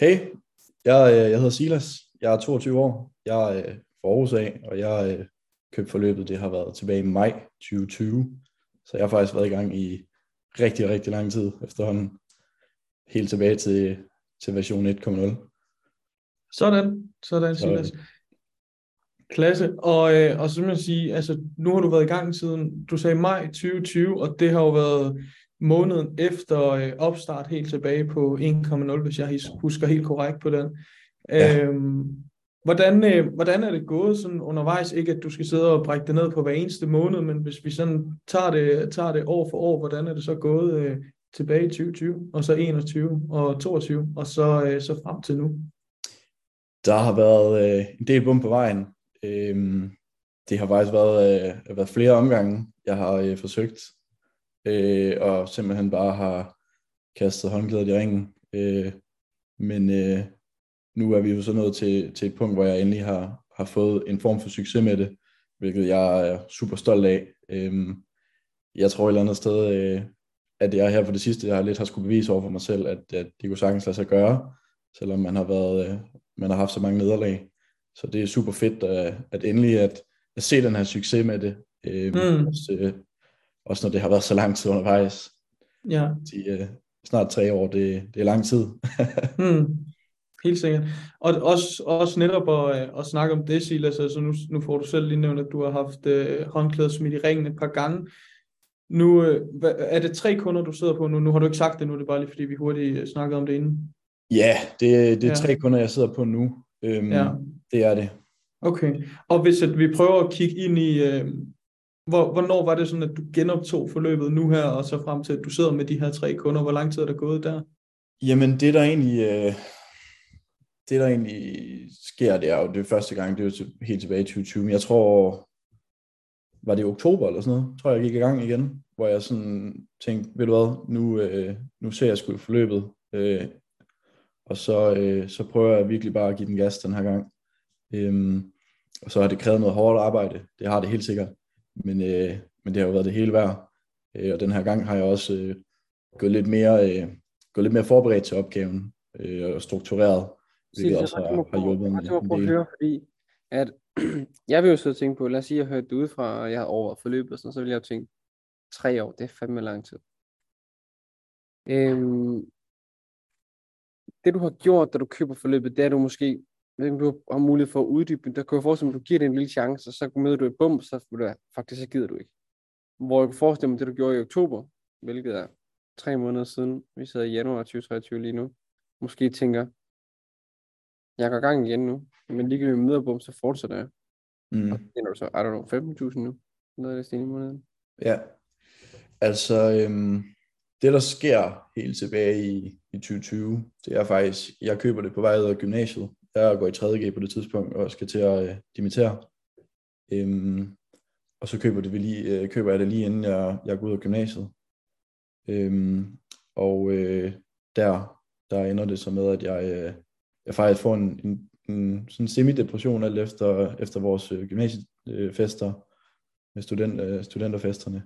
Hey, jeg, øh, jeg hedder Silas. Jeg er 22 år. Jeg er fra Aarhus af, og jeg øh, købte forløbet. Det har været tilbage i maj 2020. Så jeg har faktisk været i gang i rigtig, rigtig lang tid efterhånden. Helt tilbage til, til version 1.0. Sådan, sådan, Silas. Klasse. Og, øh, og så vil jeg sige, altså nu har du været i gang siden, du sagde maj 2020, og det har jo været måneden efter øh, opstart helt tilbage på 1,0, hvis jeg husker helt korrekt på den. Ja. Øhm, hvordan, øh, hvordan er det gået sådan undervejs? Ikke at du skal sidde og brække det ned på hver eneste måned, men hvis vi sådan tager det, tager det år for år, hvordan er det så gået øh, tilbage i 2020, og så 21 og 22, og så, øh, så frem til nu? Der har været øh, en del bum på vejen. Øhm, det har faktisk været, øh, været flere omgange, jeg har øh, forsøgt øh, og simpelthen bare har kastet håndklædet i ringen. Øh, men øh, nu er vi jo så nået til, til et punkt, hvor jeg endelig har, har fået en form for succes med det, hvilket jeg er super stolt af. Øh, jeg tror et eller andet sted, øh, at jeg her for det sidste, jeg har lidt har skulle bevise over for mig selv, at, at det kunne sagtens lade sig gøre, selvom man har været, øh, man har haft så mange nederlag. Så det er super fedt, at, at endelig at, at se den her succes med det. Øh, mm. også, øh, også når det har været så lang tid undervejs. Ja. De, uh, snart tre år, det, det er lang tid. mm, helt sikkert. Og også, også netop at, at snakke om det, Silas, altså nu, nu får du selv lige nævnt, at du har haft uh, håndklæder smidt i ringen et par gange. Nu uh, er det tre kunder, du sidder på nu. Nu har du ikke sagt det nu, det er bare lige fordi, vi hurtigt snakkede om det inden. Ja, det, det er ja. tre kunder, jeg sidder på nu. Øhm, ja. Det er det. Okay, og hvis at vi prøver at kigge ind i, øh, hvor, hvornår var det sådan, at du genoptog forløbet nu her, og så frem til, at du sidder med de her tre kunder? Hvor lang tid er der gået der? Jamen, det der egentlig, øh, det der egentlig sker, det er jo det er første gang, det er jo helt tilbage i 2020, men jeg tror, var det i oktober eller sådan noget, tror jeg, jeg gik i gang igen, hvor jeg sådan tænkte, ved du hvad, nu, øh, nu ser jeg sgu forløbet, øh, og så, øh, så prøver jeg virkelig bare at give den gas den her gang. Øhm, og så har det krævet noget hårdt arbejde, det har det helt sikkert men, øh, men det har jo været det hele værd. Øh, og den her gang har jeg også øh, gået, lidt mere, øh, gået lidt mere forberedt til opgaven øh, og struktureret, hvilket også har, har hjulpet mig en del. Høre, fordi at jeg vil jo så tænke på, lad os sige, at jeg hørte det udefra, og jeg har over forløbet, og sådan, så vil jeg jo tænke, tre år, det er fandme lang tid. Øhm, det du har gjort, da du køber forløbet, det er du måske ved ikke, du har mulighed for at uddybe, der kan jeg forestille mig, at du giver det en lille chance, og så møder du et bum, så du, faktisk så gider du ikke. Hvor jeg kan forestille mig, det du gjorde i oktober, hvilket er tre måneder siden, vi sidder i januar 2023 lige nu, måske tænker, jeg går gang igen nu, men lige vi møder bum, så fortsætter jeg. Mm. Og så så, I don't know, 15.000 nu, noget af det i måneden. Ja, altså øhm, det der sker helt tilbage i, i 2020, det er faktisk, jeg køber det på vej ud af gymnasiet, jeg går i 3.G på det tidspunkt, og skal til at øh, dimittere. Øhm, og så køber, det lige, øh, køber jeg det lige inden jeg, jeg går ud af gymnasiet. Øhm, og øh, der, der ender det så med, at jeg, øh, jeg faktisk får en, en, en sådan semi-depression alt efter, efter vores øh, gymnasiefester med student, øh, studenterfesterne.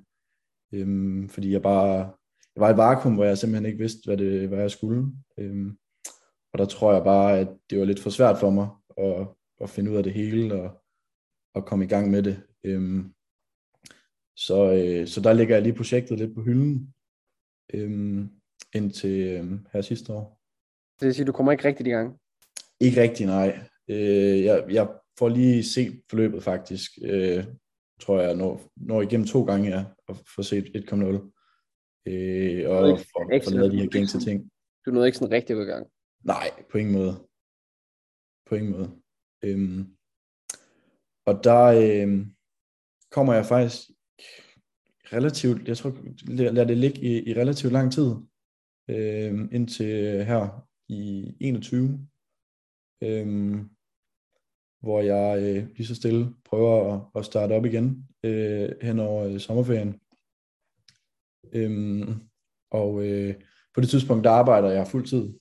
Øhm, fordi jeg bare, jeg var i et vakuum, hvor jeg simpelthen ikke vidste, hvad, det, hvad jeg skulle. Øhm, og der tror jeg bare, at det var lidt for svært for mig at, at finde ud af det hele og, og komme i gang med det. Øhm, så, øh, så der ligger jeg lige projektet lidt på hylden øhm, indtil øhm, her sidste år. Det vil sige, du kommer ikke rigtig i gang? Ikke rigtig, nej. Øh, jeg, jeg får lige set forløbet faktisk. Øh, tror jeg, når, når igennem to gange ja, og får set 1.0. Øh, og får, får lavet de her gængse ting. Du nåede ikke sådan rigtig i gang? Nej, på ingen måde. På ingen måde. Øhm, og der øhm, kommer jeg faktisk relativt, jeg tror, lad det ligge i, i relativt lang tid, øhm, indtil her i 21, øhm, hvor jeg øh, lige så stille prøver at, at starte op igen øh, hen over øh, sommerferien. Øhm, og øh, på det tidspunkt, der arbejder jeg fuldtid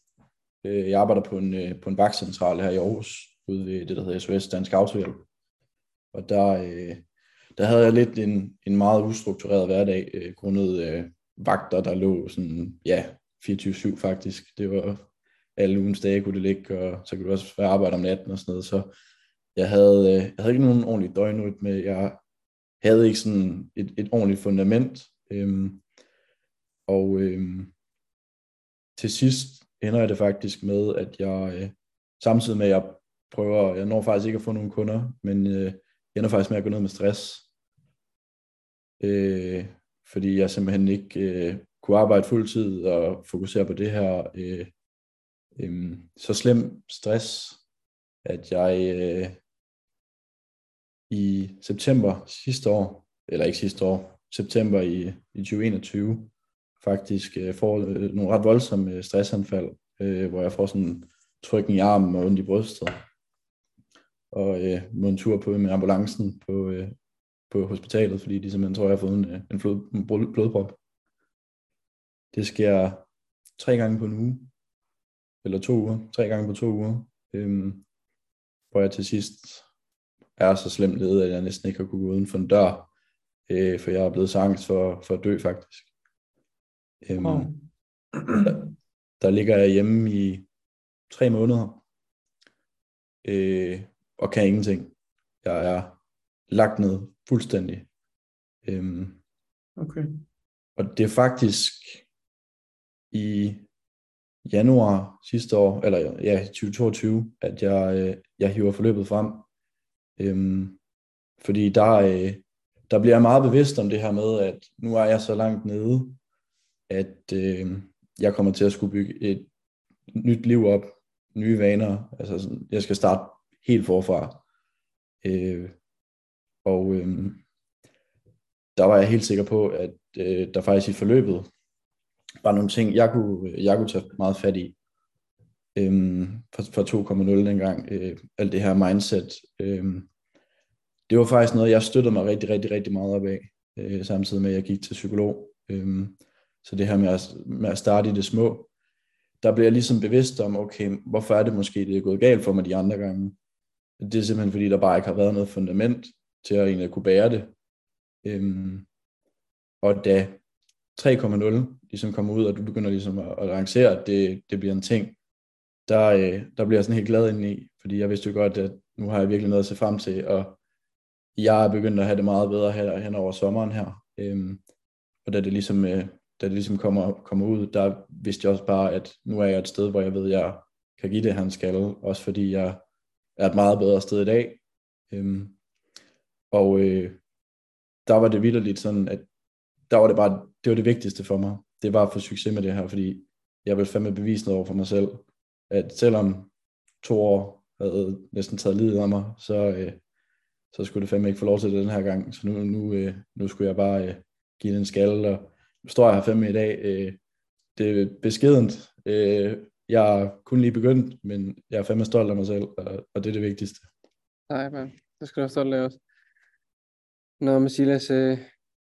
Øh, jeg arbejder på en, øh, på en vagtcentral her i Aarhus, ude ved det, der hedder SOS Dansk Autohjælp. Og der, øh, der havde jeg lidt en, en meget ustruktureret hverdag, øh, grundet øh, vagter, der lå sådan, ja, 24-7 faktisk. Det var alle ugens dage kunne det ligge, og så kunne du også være arbejde om natten og sådan noget, så jeg havde, øh, jeg havde ikke nogen ordentlig døgnrytme, jeg havde ikke sådan et, et ordentligt fundament, øhm, og øhm, til sidst ender jeg det faktisk med, at jeg øh, samtidig med, at jeg prøver, jeg når faktisk ikke at få nogen kunder, men øh, jeg ender faktisk med at gå ned med stress, øh, fordi jeg simpelthen ikke øh, kunne arbejde fuldtid og fokusere på det her øh, øh, så slem stress, at jeg øh, i september sidste år, eller ikke sidste år, september i, i 2021, faktisk øh, får øh, nogle ret voldsomme øh, stressanfald, øh, hvor jeg får sådan trykken i armen og ondt i brystet. Og øh, må en tur på med ambulancen på, øh, på hospitalet, fordi de simpelthen tror, jeg har fået en, øh, en, flod, en blodprop. Det sker tre gange på en uge, eller to uger, tre gange på to uger, øhm, hvor jeg til sidst er så slemt ledet, at jeg næsten ikke har kunne gå uden for en dør, øh, for jeg er blevet så angst for, for at dø faktisk. Øhm, wow. der, der ligger jeg hjemme i tre måneder, øh, og kan ingenting. Jeg er lagt ned fuldstændig. Øhm, okay. Og det er faktisk i januar sidste år, eller ja, 2022, at jeg, øh, jeg hiver forløbet frem. Øhm, fordi der, øh, der bliver jeg meget bevidst om det her med, at nu er jeg så langt nede, at øh, jeg kommer til at skulle bygge et nyt liv op, nye vaner. Altså sådan, jeg skal starte helt forfra. Øh, og øh, der var jeg helt sikker på, at øh, der faktisk i forløbet var nogle ting, jeg kunne, jeg kunne tage meget fat i. Øh, for, for 2.0 dengang. Øh, alt det her mindset. Øh, det var faktisk noget, jeg støttede mig rigtig, rigtig, rigtig meget op af, øh, samtidig med, at jeg gik til psykolog. Øh, så det her med at, med at starte i det små, der bliver jeg ligesom bevidst om, okay, hvorfor er det måske, det er gået galt for mig de andre gange. Det er simpelthen fordi, der bare ikke har været noget fundament til at egentlig kunne bære det. Øhm, og da 3.0 ligesom kommer ud, og du begynder ligesom at, at arrangere, at det, det bliver en ting, der, øh, der bliver jeg sådan helt glad ind i, fordi jeg vidste jo godt, at nu har jeg virkelig noget at se frem til, og jeg er begyndt at have det meget bedre her, hen over sommeren her. Øhm, og da det ligesom, øh, da det ligesom kommer, kommer ud, der vidste jeg også bare, at nu er jeg et sted, hvor jeg ved, at jeg kan give det, han skal, også fordi jeg er et meget bedre sted i dag. Øhm, og øh, der var det vildt sådan, at der var det bare, det var det vigtigste for mig. Det var at få succes med det her, fordi jeg vil fandme bevise noget over for mig selv, at selvom to år havde næsten taget livet af mig, så, øh, så skulle det fandme ikke få lov til det den her gang. Så nu, nu, øh, nu skulle jeg bare øh, give den en skalle, og står jeg her fem i dag. Øh, det er beskedent. Øh, jeg er kun lige begyndt, men jeg er fandme stolt af mig selv, og, og det er det vigtigste. Nej, man. Det skal du være stolt af også. Nå, men Silas, øh,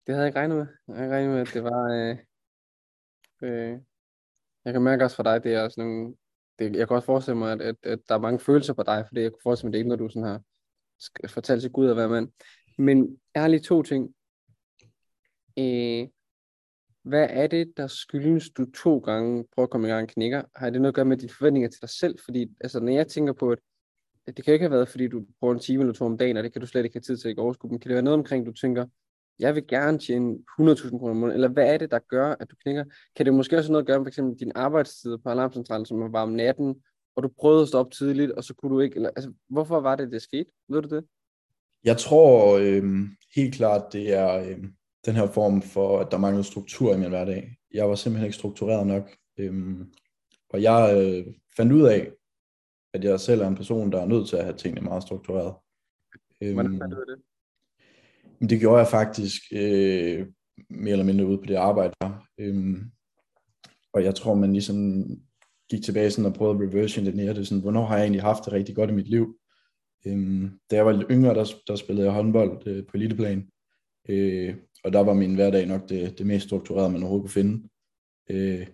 det havde jeg ikke regnet med. Jeg havde ikke regnet med, at det var... Øh, øh, jeg kan mærke også for dig, det er også nogle... Det, jeg kan også forestille mig, at, at, at der er mange følelser på dig, for det jeg kunne forestille mig, det er ikke, når du sådan har fortalt til Gud at være mand. Men ærligt to ting. Øh, hvad er det, der skyldes, du to gange prøver at komme i gang knækker? Har det noget at gøre med dine forventninger til dig selv? Fordi altså, når jeg tænker på, at det kan ikke have været, fordi du bruger en time eller to om dagen, og det kan du slet ikke have tid til at overskue. Men kan det være noget omkring, du tænker, jeg vil gerne tjene 100.000 kroner om måneden, eller hvad er det, der gør, at du knækker? Kan det måske også noget at gøre med f.eks. din arbejdstid på alarmcentralen, som var om natten, og du prøvede at stå op tidligt, og så kunne du ikke, eller, altså, hvorfor var det, det skete? Ved du det? Jeg tror øh, helt klart, det er øh, den her form for, at der manglede struktur i min hverdag. Jeg var simpelthen ikke struktureret nok, øh, og jeg øh, fandt ud af, at jeg selv er en person, der er nødt til at have tingene meget struktureret. Hvordan fandt du det? Det gjorde jeg faktisk øh, mere eller mindre ude på det arbejde her. Øhm, og jeg tror, man ligesom gik tilbage sådan og prøvede at reverse engineer det, sådan, hvornår har jeg egentlig haft det rigtig godt i mit liv? Øhm, da jeg var lidt yngre, der, der spillede jeg håndbold øh, på eliteplan, øh, og der var min hverdag nok det, det mest strukturerede, man overhovedet kunne finde. Øh,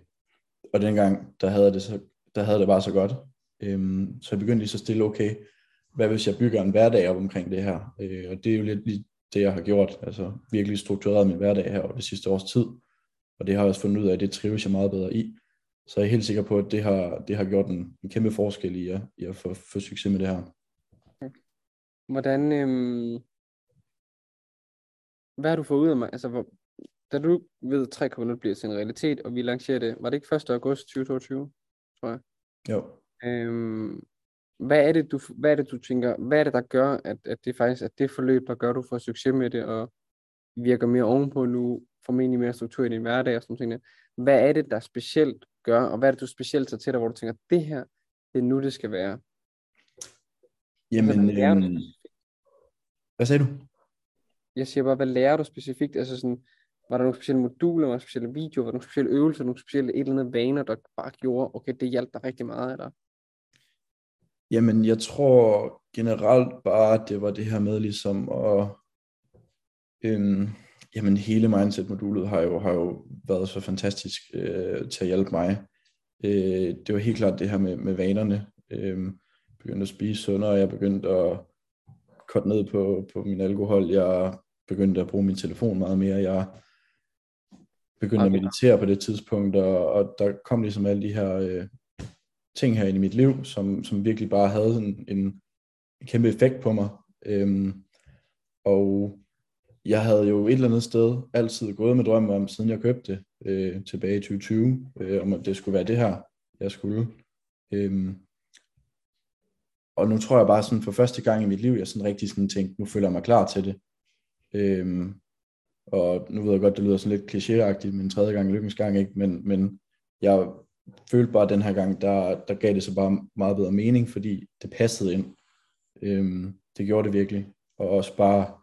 og dengang, der havde, det så, der havde det bare så godt. Øh, så jeg begyndte lige så stille, okay, hvad hvis jeg bygger en hverdag op omkring det her? Øh, og det er jo lidt lige det, jeg har gjort, altså virkelig struktureret min hverdag her over det sidste års tid. Og det har jeg også fundet ud af, at det trives jeg meget bedre i. så jeg er helt sikker på, at det har, det har gjort en, en kæmpe forskel i at, i at få, få succes med det her. Hvordan, øhm, hvad har du fået ud af mig? Altså, hvor, da du ved 3,0 bliver til en realitet, og vi lancerer det, var det ikke 1. august 2022, tror jeg? Jo. Øhm, hvad er det, du, hvad er det, du tænker, hvad er det, der gør, at, at det faktisk er det forløb, der gør, at du får succes med det, og virker mere ovenpå nu, formentlig mere struktur i din hverdag og sådan noget. Hvad er det, der specielt gør, og hvad er det, du specielt tager til dig, hvor du tænker, det her, det er nu, det skal være? Jamen, hvad, lærer du? øhm, hvad sagde du? Jeg siger bare, hvad lærer du specifikt? Altså sådan, var der nogle specielle moduler, var der specielle videoer, var der nogle specielle øvelser, nogle specielle et eller andet vaner, der bare gjorde, okay, det hjalp dig rigtig meget, eller? Jamen, jeg tror generelt bare, det var det her med ligesom at... Øhm, jamen, hele mindset-modulet har jo, har jo været så fantastisk øh, til at hjælpe mig. Øh, det var helt klart det her med, med vanerne. Øh, begyndte at spise sundere, jeg begyndte at korte ned på, på min alkohol, jeg begyndte at bruge min telefon meget mere, jeg begyndte okay. at meditere på det tidspunkt, og, og der kom ligesom alle de her øh, ting her i mit liv, som, som virkelig bare havde en, en, kæmpe effekt på mig. Øhm, og jeg havde jo et eller andet sted altid gået med drømme om, siden jeg købte det øh, tilbage i 2020, øh, om at det skulle være det her, jeg skulle. Øhm, og nu tror jeg bare sådan for første gang i mit liv, jeg sådan rigtig sådan tænkte, nu føler jeg mig klar til det. Øhm, og nu ved jeg godt, det lyder sådan lidt klichéagtigt, min tredje gang lykkens gang, ikke? Men, men jeg følte bare, at den her gang, der, der gav det så bare meget bedre mening, fordi det passede ind. Øhm, det gjorde det virkelig. Og også bare,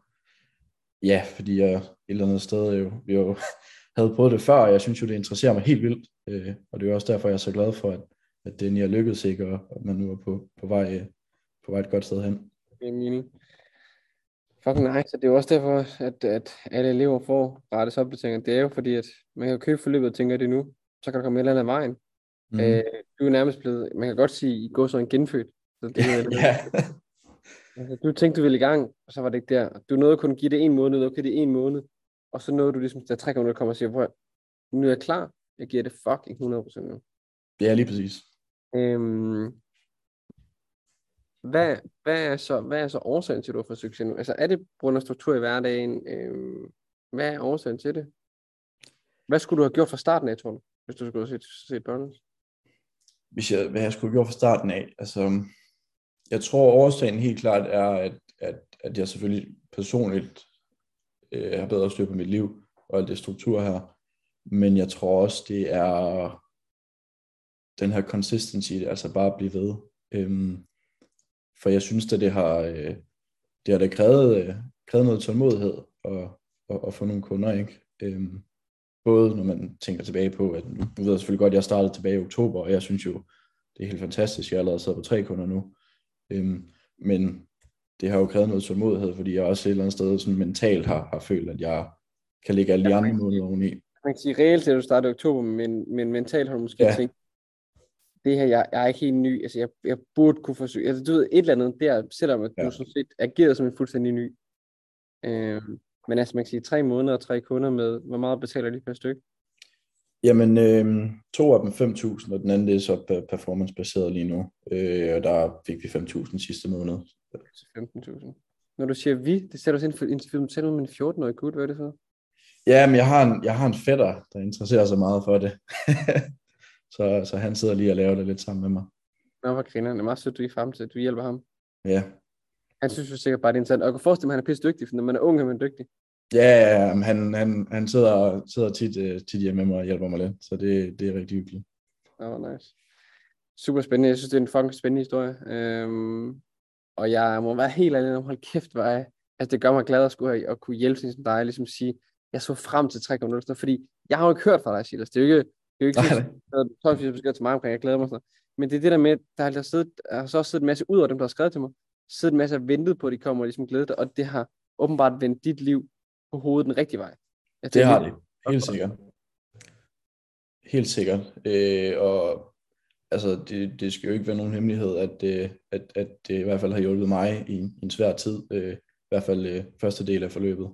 ja, fordi jeg et eller andet sted jo, jo havde prøvet det før, og jeg synes jo, det interesserer mig helt vildt. Øh, og det er også derfor, jeg er så glad for, at, at den er lykkedes, ikke? Og at man nu er på, på, vej, på vej et godt sted hen. Det er mening. Fucking nice, og det er jo også derfor, at, at alle elever får gratis opdateringer. Det er jo fordi, at man kan købe forløbet og tænker det nu, så kan der komme et eller andet af vejen. Mm. Øh, du er nærmest blevet, man kan godt sige, I går så en genfødt. Så det, ja. altså, du tænkte, du ville i gang, og så var det ikke der. Du nåede kun at give det en måned, okay, det er en måned. Og så nåede du ligesom, der trækker, du kommer og siger, hvor nu er jeg klar, jeg giver det fucking 100% nu. Det er lige præcis. Øhm, hvad, hvad, er så, hvad er så årsagen til, at du har fået succes nu? Altså er det på grund af struktur i hverdagen? Øh, hvad er årsagen til det? Hvad skulle du have gjort fra starten af, tror du, hvis du skulle have set, set børnene? Hvis jeg, hvad jeg skulle have gjort fra starten af? Altså, jeg tror, årsagen helt klart er, at, at, at jeg selvfølgelig personligt øh, har bedre styr på mit liv og alt det struktur her. Men jeg tror også, det er den her consistency, altså bare at blive ved. Øhm, for jeg synes, at det har, øh, det har da krævet, øh, krævet noget tålmodighed at, at, at få nogle kunder, ikke? Øhm, både når man tænker tilbage på, at nu ved jeg selvfølgelig godt, at jeg startede tilbage i oktober, og jeg synes jo, det er helt fantastisk, jeg allerede sidder på tre kunder nu. Øhm, men det har jo krævet noget tålmodighed, fordi jeg også et eller andet sted sådan mentalt har, har følt, at jeg kan lægge alle de andre måneder oveni. Man kan sige reelt, at du startede i oktober, men, men mentalt har du måske ja. tænkt, det her, jeg, jeg er ikke helt ny, altså jeg, jeg burde kunne forsøge, altså du ved, et eller andet der, selvom at ja. du sådan set agerede som en fuldstændig ny. Øhm, men altså man kan sige, tre måneder og tre kunder med, hvor meget betaler de per stykke? Jamen, øh, to af dem 5.000, og den anden det er så performance-baseret lige nu. Øh, og der fik vi 5.000 sidste måned. 15.000. Når du siger vi, det sætter os ind for interviewet med en 14-årig gut, hvad er det så? Ja, men jeg har en, jeg har en fætter, der interesserer sig meget for det. så, så han sidder lige og laver det lidt sammen med mig. Nå, hvor griner Det er meget sødt, du er frem til, at du hjælper ham. Ja. Han synes jo sikkert bare, det er interessant. Og jeg kan forestille mig, at han er pisse dygtig, for når man er ung, er man dygtig. Ja, han, han, han sidder, sidder tit, uh, tit hjemme med mig og hjælper mig lidt, så det, det er rigtig hyggeligt. Det var nice. Super spændende. Jeg synes, det er en fucking spændende historie. Øhm, og jeg må være helt ærlig, hold kæft, hvor jeg, altså det gør mig glad at, skulle, at kunne hjælpe sådan som dig, ligesom sige, jeg så frem til 3.0, fordi jeg har jo ikke hørt fra dig, Silas. Det er jo ikke, det er jo ikke noget, 12 beskeder til mig omkring, jeg glæder mig sådan Men det er det der med, der har, siddet, der har så også siddet en masse ud af dem, der har skrevet til mig, siddet en masse og ventet på, at de kommer og ligesom glæder dig, og det har åbenbart vendt dit liv på hovedet den rigtige vej. Jeg det har det, helt sikkert. Helt sikkert. Øh, og altså, det, det skal jo ikke være nogen hemmelighed, at, øh, at, at det i hvert fald har hjulpet mig i, i en svær tid. Øh, I hvert fald øh, første del af forløbet.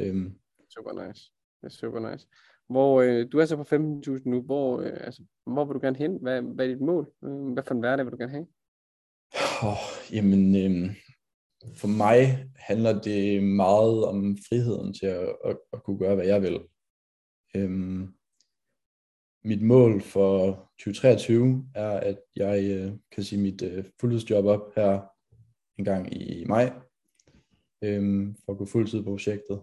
Øhm. Super nice. Det er super nice. Hvor øh, du er så på 15.000 nu, hvor, øh, altså, hvor vil du gerne hen? Hvad, hvad er dit mål? Øh, hvad for en hverdag vil du gerne have? Oh, jamen, øh, for mig handler det meget om friheden til at, at, at kunne gøre, hvad jeg vil. Øhm, mit mål for 2023 er, at jeg øh, kan sige mit øh, fuldtidsjob op her en gang i maj, øhm, for at gå fuldtid på projektet.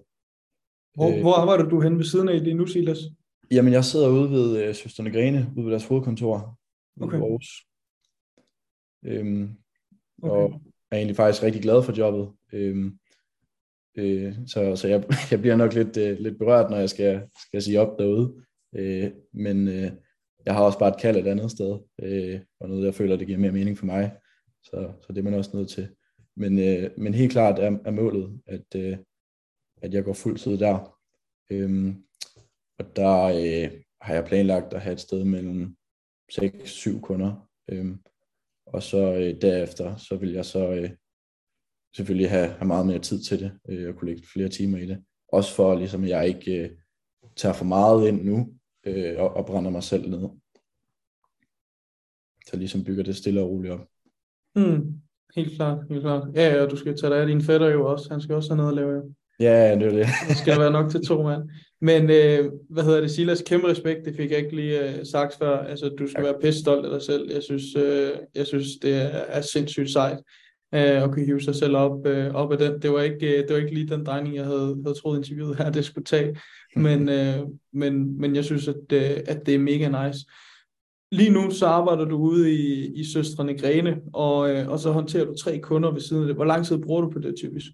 Hvor, Øh. hvor arbejder du hen ved siden af lige nu, Silas? Jamen, jeg sidder ude ved øh, Søsterne Grene, ude ved deres hovedkontor Okay. i Aarhus. Øhm, Okay. og er egentlig faktisk rigtig glad for jobbet. Øhm, øh, så så jeg, jeg bliver nok lidt, øh, lidt berørt, når jeg skal, skal sige op derude. Øh, men øh, jeg har også bare et kald et andet sted, øh, og noget, jeg føler, det giver mere mening for mig. Så, så det er man også nødt til. Men, øh, men helt klart er, er målet, at, øh, at jeg går fuld tid der. Øhm, og der øh, har jeg planlagt at have et sted mellem 6-7 kunder. Øhm, og så øh, derefter, så vil jeg så øh, selvfølgelig have, have meget mere tid til det, øh, og kunne lægge flere timer i det. Også for ligesom, at jeg ikke øh, tager for meget ind nu, øh, og, og brænder mig selv ned. Så ligesom bygger det stille og roligt op. Mm, helt klart, helt klart. Ja, ja, du skal tage dig af din fætter jo også. Han skal også have noget at lave. Jo. Ja, det er det. Der skal være nok til to mand. Men øh, hvad hedder det, Silas, kæmpe respekt, det fik jeg ikke lige øh, sagt før. Altså, du skal Tak. være pisse stolt af dig selv. Jeg synes, øh, jeg synes det er, er sindssygt sejt øh, at kunne hive sig selv op, øh, op af den. Det var, ikke, øh, det var ikke lige den drejning, jeg havde, havde troet interviewet her, det skulle tage. Men, øh, men, men jeg synes, at, øh, at det er mega nice. Lige nu så arbejder du ude i, i Søstrene Grene, og, øh, og så håndterer du tre kunder ved siden af det. Hvor lang tid bruger du på det typisk?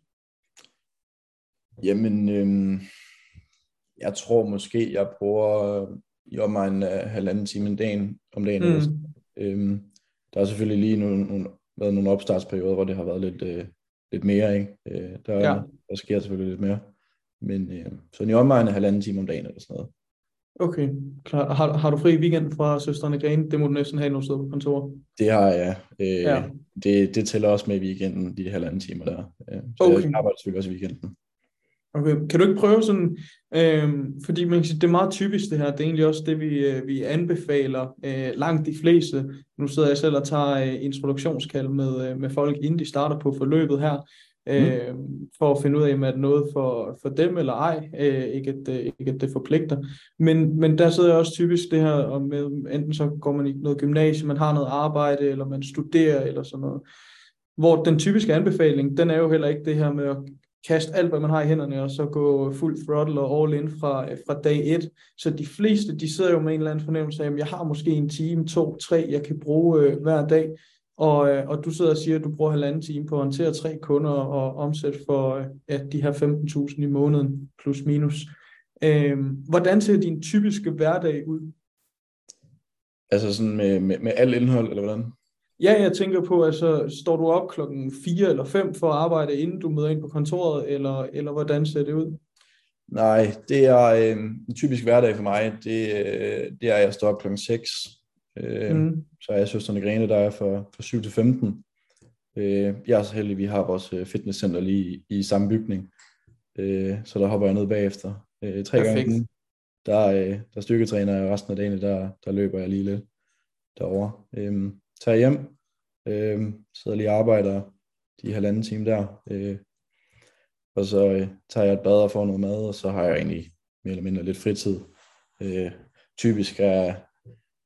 Jamen, øhm, jeg tror måske, jeg bruger i omegnen af halvanden time om dagen, om dagen Mm. eller sådan. Øhm, der er selvfølgelig lige nogle, nogle, været nogle opstartsperioder, hvor det har været lidt, øh, lidt mere, ikke? Øh, der, Ja. der sker selvfølgelig lidt mere. Men øh, så i omegnen af halvanden time om dagen eller sådan noget. Okay, klar. Har, har du fri i weekenden fra Søstrene Grene? Det må du næsten have nogle steder på kontoret. Det har jeg. Øh, Ja. ja. det, det tæller også med i weekenden, de halvanden timer der. Øh, så Okay. jeg arbejder selvfølgelig også i weekenden. Okay, kan du ikke prøve sådan, øhm, fordi man kan sige, det er meget typisk det her, det er egentlig også det, vi, øh, vi anbefaler øh, langt de fleste. Nu sidder jeg selv og tager øh, introduktionskald med, øh, med folk, inden de starter på forløbet her, øh, for at finde ud af, om er det noget for, for dem eller ej, øh, ikke, at, øh, ikke at det forpligter. Men, men der sidder også typisk det her, om med, enten så går man i noget gymnasie, man har noget arbejde, eller man studerer, eller sådan noget. Hvor den typiske anbefaling, den er jo heller ikke det her med at kaste alt, hvad man har i hænderne, og så gå fuld throttle og all in fra, øh, fra dag et. Så de fleste, de sidder jo med en eller anden fornemmelse af, at jeg har måske en time, to, tre, jeg kan bruge øh, hver dag. Og, øh, og du sidder og siger, at du bruger halvanden time på at håndtere tre kunder og omsætte for øh, ja, de her 15.000 i måneden, plus minus. Øh, hvordan ser din typiske hverdag ud? Altså sådan med, med, med alt indhold, eller hvordan? Ja, jeg tænker på, altså, står du op klokken 4 eller 5 for at arbejde, inden du møder ind på kontoret, eller, eller hvordan ser det ud? Nej, det er øh, en typisk hverdag for mig. Det, øh, det er, at jeg står op klokken 6. Øh, Mm. Så er jeg søsterne Grene, der er fra, fra 7 til 15. Øh, jeg er så heldig, at vi har vores øh, fitnesscenter lige i, i samme bygning. Øh, så der hopper jeg ned bagefter. Øh, tre gange Perfekt. ugen. Der, øh, der styrketræner jeg, resten af dagen, der, der løber jeg lige lidt derovre. Øh, tager hjem, øh, sidder lige og arbejder de halvanden time der. Øh, og så øh, tager jeg et bad og får noget mad, og så har jeg egentlig mere eller mindre lidt fritid. Øh, typisk er,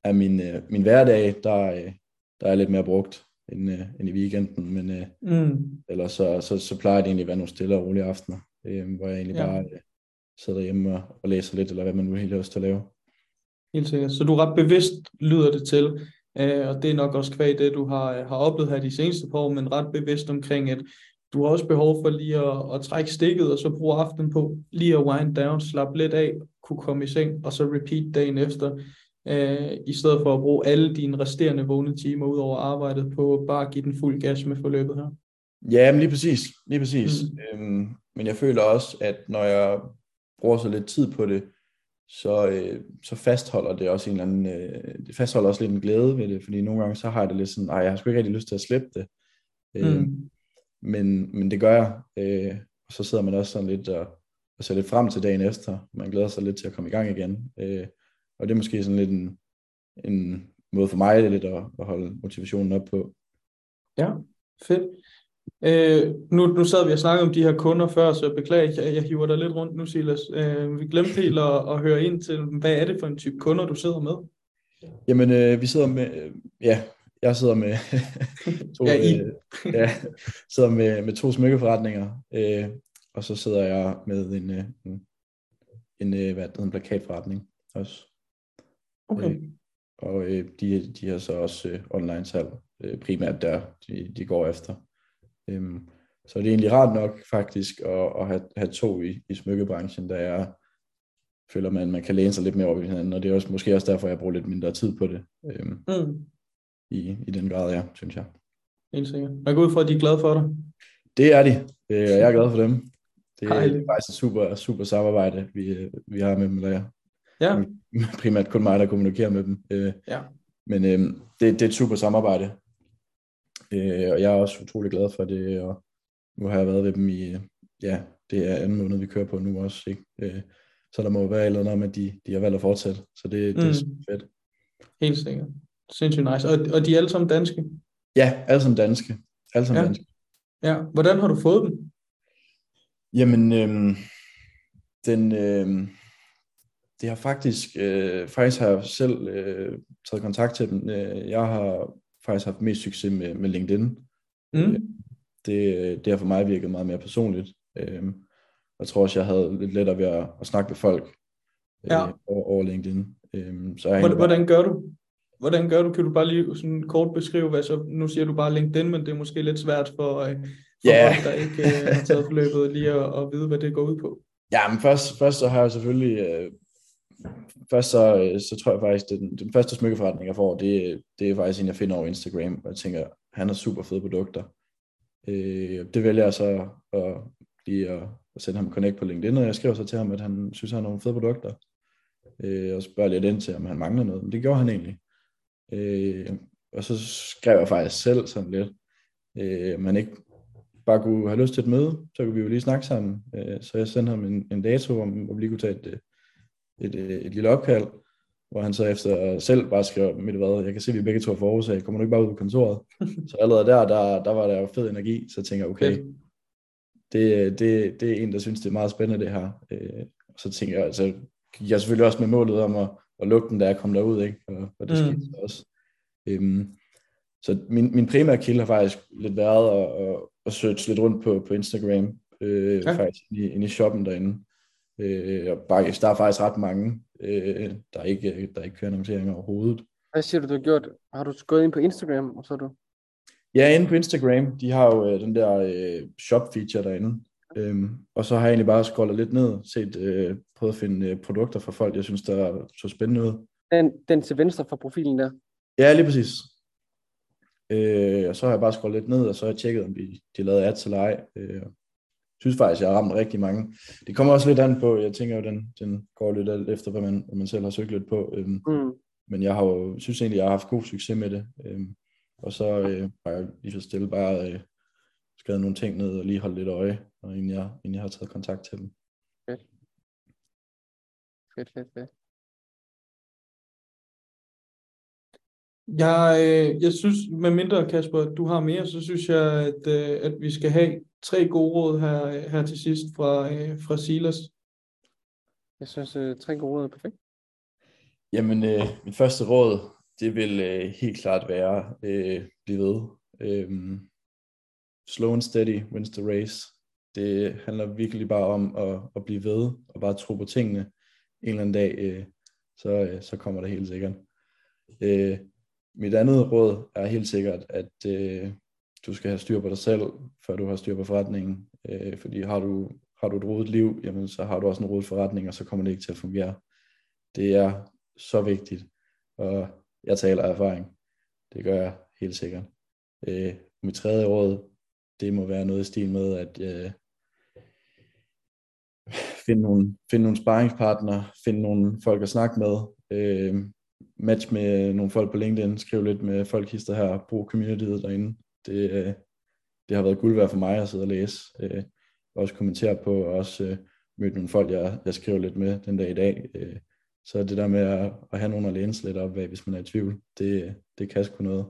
er min, øh, min hverdag, der, øh, der er lidt mere brugt end, øh, end i weekenden, men øh, Mm. ellers så, så, så plejer det egentlig at være nogle stille og rolige aftener, øh, hvor jeg egentlig Ja. bare øh, sidder hjemme og, og læser lidt, eller hvad man nu helt har lyst til at lave. Helt sikkert. Så du er ret bevidst, lyder det til, øh, og det er nok også kvæg det, du har, har oplevet her de seneste par år, men ret bevidst omkring, at du har også behov for lige at, at trække stikket, og så bruge aftenen på lige at wind down, slappe lidt af, kunne komme i seng, og så repeat dagen efter, øh, i stedet for at bruge alle dine resterende vågne timer ud over arbejdet på bare at give den fuld gas med forløbet her. Ja, men lige præcis. Lige præcis. Mm. Mm. Øhm, men jeg føler også, at når jeg bruger så lidt tid på det, så, øh, så fastholder det også en eller anden, øh, det fastholder også lidt en glæde ved det, fordi nogle gange så har jeg det lidt sådan, nej, jeg har sgu ikke rigtig lyst til at slippe det. Øh, Mm. men, men det gør jeg, øh, og så sidder man også sådan lidt og, og ser lidt frem til dagen efter. Man glæder sig lidt til at komme i gang igen. Øh, og det er måske sådan lidt en, en måde for mig lidt at, at holde motivationen op på. Ja, fedt. Øh, nu, nu sad vi og snakkede om de her kunder før, så beklager, jeg, jeg hiver dig lidt rundt nu, Silas. Øh, vi glemte helt at, at høre ind til, hvad er det for en type kunder, du sidder med? Jamen, øh, vi sidder med, ja, jeg sidder med to, Ja, I. øh, ja, sidder med, med to smykkeforretninger, øh, og så sidder jeg med en, øh, en, en, øh, hvad hedder, en plakatforretning også. Okay. Øh, og øh, de, de har så også øh, online salg, øh, primært der, de, de går efter. Øhm, så det er egentlig rart nok faktisk at, at have, have to i, i smykkebranchen, der er, føler man, man kan læne sig lidt mere op i hinanden, og det er også, måske også derfor, jeg bruger lidt mindre tid på det, øhm, Mm, i, i den grad, ja, synes jeg. helt sikkert. Jeg går ud fra, at de er glade for dig. Det er de, øh, og jeg er glad for dem. Det er Dejligt. faktisk et super, super samarbejde, vi, øh, vi har med dem, eller jeg. Ja, Primært kun mig, der kommunikerer med dem. Øh, ja. Men øh, det, det er et super samarbejde. Øh, og jeg er også utrolig glad for det, og nu har jeg været ved dem i, ja, det er anden måned, vi kører på nu også. Ikke? Øh, så der må jo være et eller andet om, at de, de har valgt at fortsætte. Så det, det er Mm. fedt. helt sikkert. Sindssygt nice. Og, og de er alle sammen danske? Ja, alle sammen danske. Alle sammen Ja. danske. Ja. Hvordan har du fået dem? Jamen, øh, den, øh, det har faktisk, øh, faktisk har jeg selv øh, taget kontakt til dem. Øh, jeg har faktisk haft mest succes med, med LinkedIn. Mm. Det, det har for mig virket meget mere personligt. Øh, jeg tror også, jeg havde lidt lettere ved at, at snakke med folk øh, Ja. over, over LinkedIn. Øh, så jeg Hvordan, hvordan gør du? Hvordan gør du? Kan du bare lige sådan kort beskrive, hvad så, nu siger du bare LinkedIn, men det er måske lidt svært for, øh, for Ja. folk, der ikke øh, har taget forløbet, lige at, at vide, hvad det går ud på. Ja, men først, først så har jeg selvfølgelig, øh, først så, øh, så tror jeg faktisk, den, den første smykkeforretning, jeg får, det, det er faktisk en, jeg finder over Instagram, og jeg tænker, han har super fede produkter. Øh, det vælger jeg så at, lige at, at sende ham connect på LinkedIn, og jeg skriver så til ham, at han synes, han har nogle fede produkter. Øh, og spørger lidt ind til, om han mangler noget, men det gjorde han egentlig. Øh, og så skrev jeg faktisk selv sådan lidt, øh, man ikke bare kunne have lyst til et møde, så kunne vi jo lige snakke sammen. Øh, så jeg sendte ham en, en dato, om om vi lige kunne tage et, et, et, et lille opkald, hvor han så efter selv bare skrev, midt i hvad, jeg kan se, at vi begge to er for Aarhus, kommer du ikke bare ud på kontoret? så allerede der, der, der var der jo fed energi, så jeg tænker, okay, det, det, det er en, der synes, det er meget spændende det her. Øh, så tænker jeg, altså, gik jeg selvfølgelig også med målet om at, at lukke den, da jeg kom derud, ikke? Og, og det Mm. skete så også. Øhm, så min, min primære kilde har faktisk lidt været at, at, at search lidt rundt på, på Instagram, øh, Ja. faktisk inde i, inde i shoppen derinde. Øh, og bare, der er faktisk ret mange, øh, der, ikke, der ikke kører annonceringer overhovedet. Hvad siger du, du har gjort? Har du gået ind på Instagram, og så du... Ja, inde på Instagram, de har jo øh, den der øh, shop-feature derinde. Øhm, og så har jeg egentlig bare scrollet lidt ned, set, øh, prøvet at finde øh, produkter fra folk, jeg synes, der så spændende ud. Den, den til venstre fra profilen der. Ja, lige præcis. Øh, og så har jeg bare scrollet lidt ned, og så har jeg tjekket, om de, de lavede ads eller ej. Øh, synes faktisk, jeg har ramt rigtig mange. Det kommer også lidt an på, jeg tænker jo, den, den går lidt alt efter, hvad man, hvad man selv har søgt lidt på. Øhm, Mm. men jeg har jo, synes egentlig, jeg har haft god succes med det. Øhm, og så øh, har jeg lige så stille bare øh, skrevet nogle ting ned og lige holdt lidt øje, og inden jeg, inden jeg har taget kontakt til dem. Fedt, fedt, fedt. Jeg, øh, jeg synes, med mindre Kasper, at du har mere, så synes jeg, at, øh, at vi skal have tre gode råd her, her til sidst fra, øh, fra Silas. Jeg synes, øh, tre gode råd er perfekt. Jamen, øh, mit første råd, det vil øh, helt klart være, øh, blive ved. Øh, slow and steady wins the race. Det handler virkelig bare om at, at blive ved, og bare tro på tingene. En eller anden dag, øh, så, øh, så kommer det helt sikkert. Øh, mit andet råd er helt sikkert, at øh, du skal have styr på dig selv, før du har styr på forretningen. Øh, fordi har du, har du et rodet liv, jamen, så har du også en rodet forretning, og så kommer det ikke til at fungere. Det er så vigtigt, og jeg taler af erfaring. Det gør jeg helt sikkert. Øh, mit tredje råd, det må være noget i stil med, at øh, finde nogle, find nogle sparringspartnere, finde nogle folk at snakke med, øh, match med nogle folk på LinkedIn, skriv lidt med folk hister her, brug communityet derinde. Det, øh, det har været guld værd for mig at sidde og læse, øh, også kommentere på, og også øh, mødt nogle folk, jeg, jeg skriver lidt med den dag i dag. Øh, så det der med at, at have nogen at læne lidt op af, hvis man er i tvivl, det, det kan sgu noget.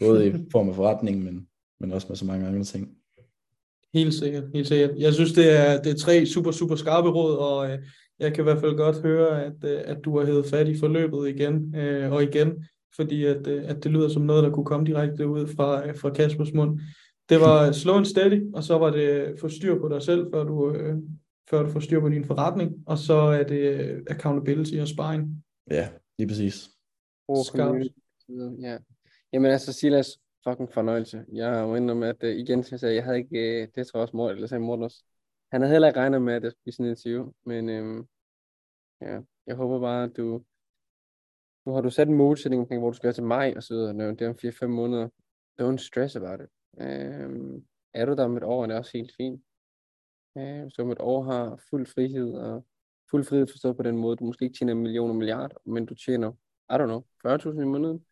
Både i form af forretning, men, men også med så mange andre ting. Helt sikkert, helt sikkert. Jeg synes, det er, det er tre super, super skarpe råd, og øh, jeg kan i hvert fald godt høre, at, øh, at du har hævet fat i forløbet igen øh, og igen, fordi at, øh, at det lyder som noget, der kunne komme direkte ud fra, øh, fra Kaspers mund. Det var slow and steady, og så var det få styr på dig selv, før du, øh, før du får styr på din forretning, og så er det accountability og sparring. Ja, lige præcis. Oh, ja. Jamen altså, Silas, fucking fornøjelse. Jeg må indrømme, at uh, igen, jeg sagde, jeg havde ikke, uh, det tror jeg også Morten, eller sagde Morten også, han havde heller ikke regnet med, at det skulle blive sådan en interview, men um, ja, jeg håber bare, at du, nu har du sat en målsætning omkring, hvor du skal være til maj, og så videre, det er om 4-5 måneder. Don't stress about it. Øhm, er du der om et år, er det også helt fint. Øhm, så om et år har fuld frihed, og fuld frihed forstået på den måde, du måske ikke tjener millioner milliarder, men du tjener, I don't know, 40.000 i måneden,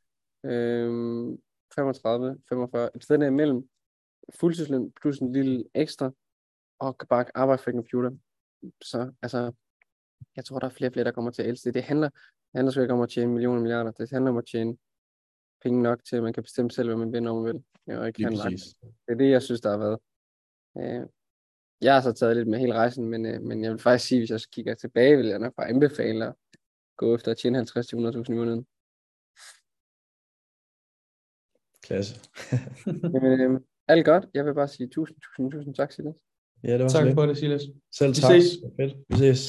øhm, 35, 45, et sted der imellem, fuldtidsløn plus en lille ekstra, og kan bare arbejde for en computer. Så altså, jeg tror, der er flere og flere, der kommer til at elske det. Det handler, handler sgu ikke om at tjene millioner milliarder. Det handler om at tjene penge nok til, at man kan bestemme selv, hvad man vil, når man vil. Og ikke handle Det er det, jeg synes, der har været. Øh, jeg har så taget lidt med hele rejsen, men, øh, men jeg vil faktisk sige, hvis jeg kigger tilbage, vil jeg nok bare anbefale at gå efter at tjene 50-100.000 i måneden. Klasse. Jamen, øh, alt godt. Jeg vil bare sige tusind, tusind, tusind tak, Silas. Ja, det var tak for det, Silas. Selv tak. Vi ses. Fedt. Vi ses.